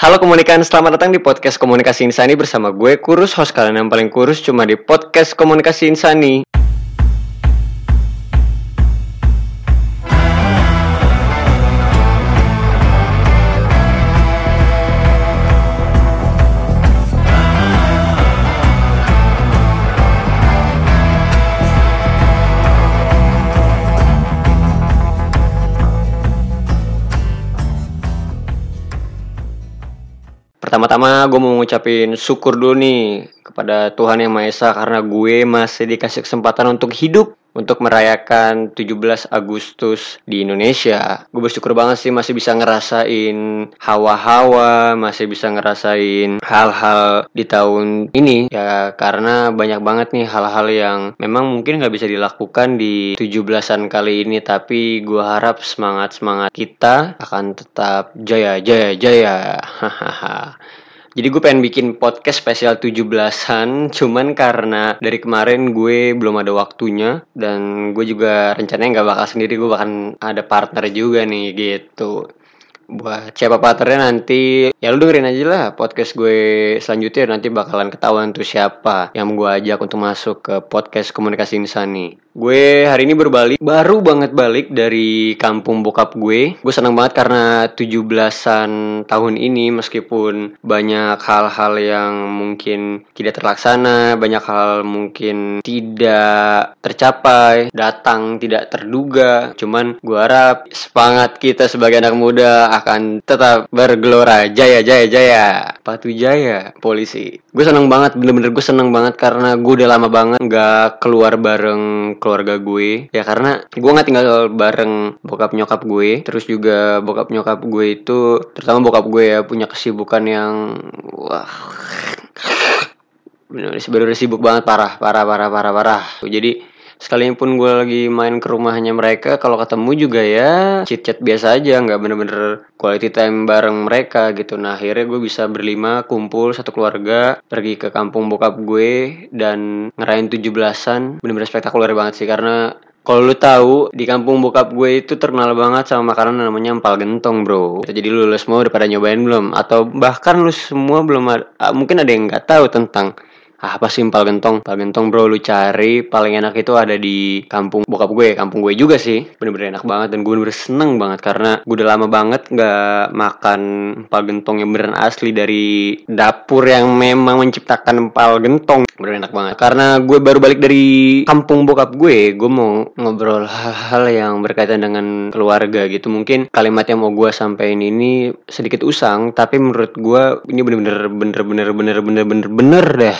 Halo komunikan, selamat datang di podcast Komunikasi Insani bersama gue Kurus, host kalian yang paling kurus cuma di podcast Komunikasi Insani. Pertama-tama gue mau ngucapin syukur dulu nih kepada Tuhan Yang Maha Esa karena gue masih dikasih kesempatan untuk hidup untuk merayakan 17 Agustus di Indonesia. Gue bersyukur banget sih masih bisa ngerasain hawa-hawa, masih bisa ngerasain hal-hal di tahun ini ya karena banyak banget nih hal-hal yang memang mungkin nggak bisa dilakukan di 17-an kali ini tapi gue harap semangat-semangat kita akan tetap jaya jaya jaya. Hahaha. Jadi gue pengen bikin podcast spesial 17-an Cuman karena dari kemarin gue belum ada waktunya Dan gue juga rencananya gak bakal sendiri Gue bahkan ada partner juga nih gitu. Buat siapa partnernya nanti Ya lu dengerin aja lah podcast gue selanjutnya Nanti bakalan ketahuan tuh siapa Yang gue ajak untuk masuk ke podcast komunikasi insani Gue hari ini baru balik, baru banget balik dari kampung bokap gue. Gue seneng banget karena 17-an tahun ini meskipun banyak hal-hal yang mungkin tidak terlaksana, banyak hal mungkin tidak tercapai, datang tidak terduga. Cuman gue harap semangat kita sebagai anak muda akan tetap bergelora jaya jaya jaya. Patu Jaya, polisi. Gue seneng banget, bener-bener gue seneng banget karena gue udah lama banget nggak keluar bareng keluarga gue. Ya karena gue nggak tinggal bareng bokap nyokap gue. Terus juga bokap nyokap gue itu terutama bokap gue ya punya kesibukan yang wah bener bener sibuk banget parah parah parah parah parah. Jadi sekalipun gue lagi main ke rumahnya mereka kalau ketemu juga ya chit chat biasa aja nggak bener-bener quality time bareng mereka gitu nah akhirnya gue bisa berlima kumpul satu keluarga pergi ke kampung bokap gue dan ngerayain tujuh belasan bener-bener spektakuler banget sih karena kalau lu tahu di kampung bokap gue itu terkenal banget sama makanan namanya empal gentong bro. Jadi lu, lu semua udah pada nyobain belum? Atau bahkan lu semua belum ada, mungkin ada yang nggak tahu tentang apa sih empal gentong? Empal gentong bro lu cari. Paling enak itu ada di kampung bokap gue. Kampung gue juga sih. Bener-bener enak banget dan gue bener-bener seneng banget karena gue udah lama banget nggak makan empal gentong yang beneran asli dari dapur yang memang menciptakan empal gentong. Bener enak banget. Karena gue baru balik dari kampung bokap gue gue mau ngobrol hal-hal yang berkaitan dengan keluarga gitu. Mungkin kalimat yang mau gue sampaikan ini sedikit usang tapi menurut gue ini bener-bener bener-bener bener-bener bener-bener deh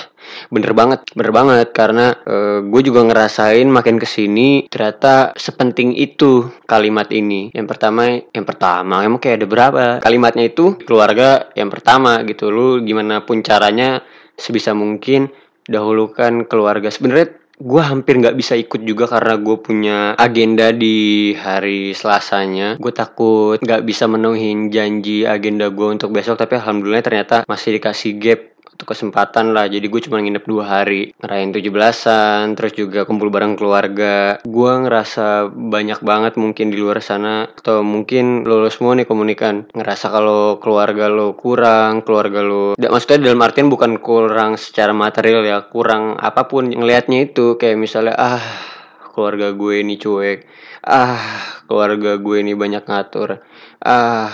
bener banget bener banget. Karena uh, gue juga ngerasain makin ke sini ternyata sepenting itu kalimat ini. Yang pertama yang pertama emang kayak ada berapa? Kalimatnya itu keluarga yang pertama gitu. Lu gimana pun caranya sebisa mungkin dahulukan keluarga. Sebenarnya gue hampir nggak bisa ikut juga karena gue punya agenda di hari Selasanya. Gue takut nggak bisa menuhin janji agenda gue untuk besok, tapi alhamdulillah ternyata masih dikasih gap satu kesempatan lah. Jadi gue cuma nginep dua hari ngerayain tujuh belasan terus juga kumpul bareng keluarga. Gue ngerasa banyak banget mungkin di luar sana atau mungkin lo, semua nih komunikan ngerasa kalau keluarga lo kurang keluarga lo maksudnya dalam artian bukan kurang secara material ya kurang apa pun ngelihatnya itu. Kayak misalnya ah keluarga gue ini cuek. Ah keluarga gue ini banyak ngatur. Ah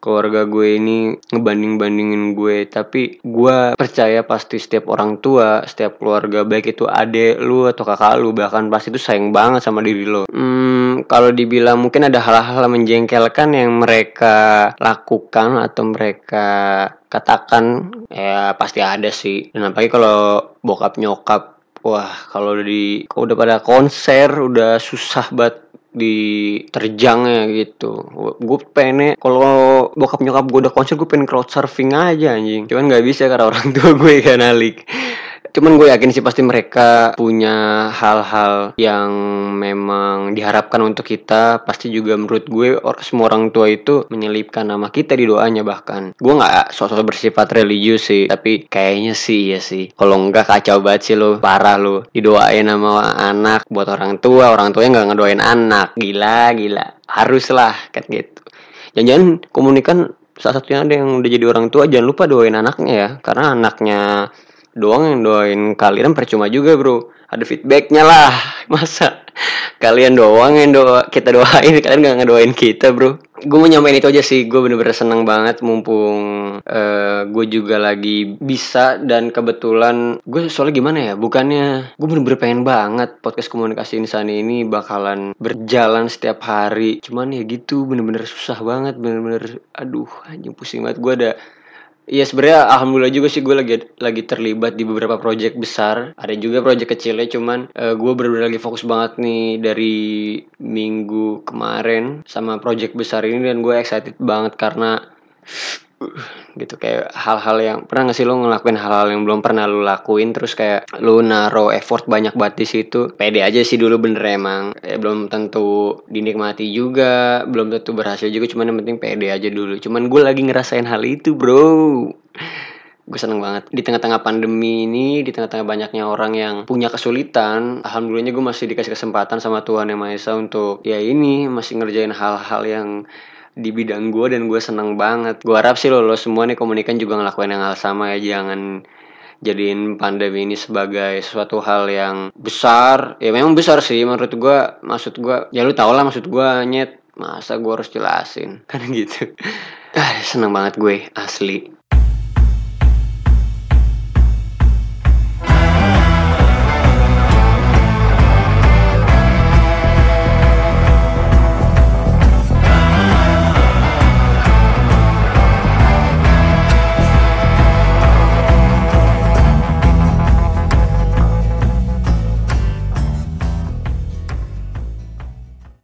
keluarga gue ini ngebanding-bandingin gue. Tapi gue percaya pasti setiap orang tua setiap keluarga baik itu adek lu atau kakak lu bahkan pasti itu sayang banget sama diri lo. Hmm, kalau dibilang mungkin ada hal-hal menjengkelkan yang mereka lakukan atau mereka katakan ya pasti ada sih. Dan apalagi kalau bokap nyokap wah kalau di kalau udah pada konser udah susah banget di terjangnya gitu. Gue pengen kalau bokap nyokap gue udah konser gue pengen crowd surfing aja anjing. Cuman nggak bisa karena orang tua gue kan alik Cuman gue yakin sih pasti mereka punya hal-hal yang memang diharapkan untuk kita. Pasti juga menurut gue or, semua orang tua itu menyelipkan nama kita di doanya bahkan. Gue nggak sosok bersifat religius sih, tapi kayaknya sih ya sih. Kalau enggak kacau banget sih lo, parah lo. Didoain sama anak buat orang tua, orang tuanya nggak ngedoain anak. Gila, gila. Haruslah kan gitu. Jangan-jangan komunikan salah satunya ada yang udah jadi orang tua jangan lupa doain anaknya ya karena anaknya doang yang doain kalian percuma juga bro. Ada feedbacknya lah. Masa kalian doang yang doa kita doain? Kalian gak ngedoain kita bro. Gue mau nyamain itu aja sih. Gue bener-bener seneng banget. Mumpung uh, gue juga lagi bisa dan kebetulan gue soalnya gimana ya bukannya gue bener-bener pengen banget podcast komunikasi insani ini bakalan berjalan setiap hari. Cuman ya gitu bener-bener susah banget bener-bener aduh anjing pusing banget. Gue ada Iya sebenarnya alhamdulillah juga sih gue lagi lagi terlibat di beberapa project besar. Ada juga project kecilnya cuman uh, gue benar-benar lagi fokus banget nih dari minggu kemarin sama project besar ini dan gue excited banget karena gitu kayak hal-hal yang pernah gak sih lo ngelakuin hal-hal yang belum pernah lo lakuin? Terus kayak lo naro effort banyak banget di situ. Pede aja sih dulu bener emang. Eh, belum tentu dinikmati juga belum tentu berhasil juga cuman yang penting pede aja dulu. Cuman gue lagi ngerasain hal itu bro. Gue seneng banget. Di tengah-tengah pandemi ini di tengah-tengah banyaknya orang yang punya kesulitan alhamdulillahnya gue masih dikasih kesempatan sama Tuhan yang Maha Esa untuk ya ini masih ngerjain hal-hal yang di bidang gue dan gue seneng banget. Gue harap sih lo, lo semua nih komunikan juga ngelakuin yang hal sama ya. Jangan jadiin pandemi ini sebagai suatu hal yang besar. Ya memang besar sih menurut gue maksud gue ya lu tau lah maksud gue nyet. Masa gue harus jelasin? Kan gitu. Ah seneng banget gue asli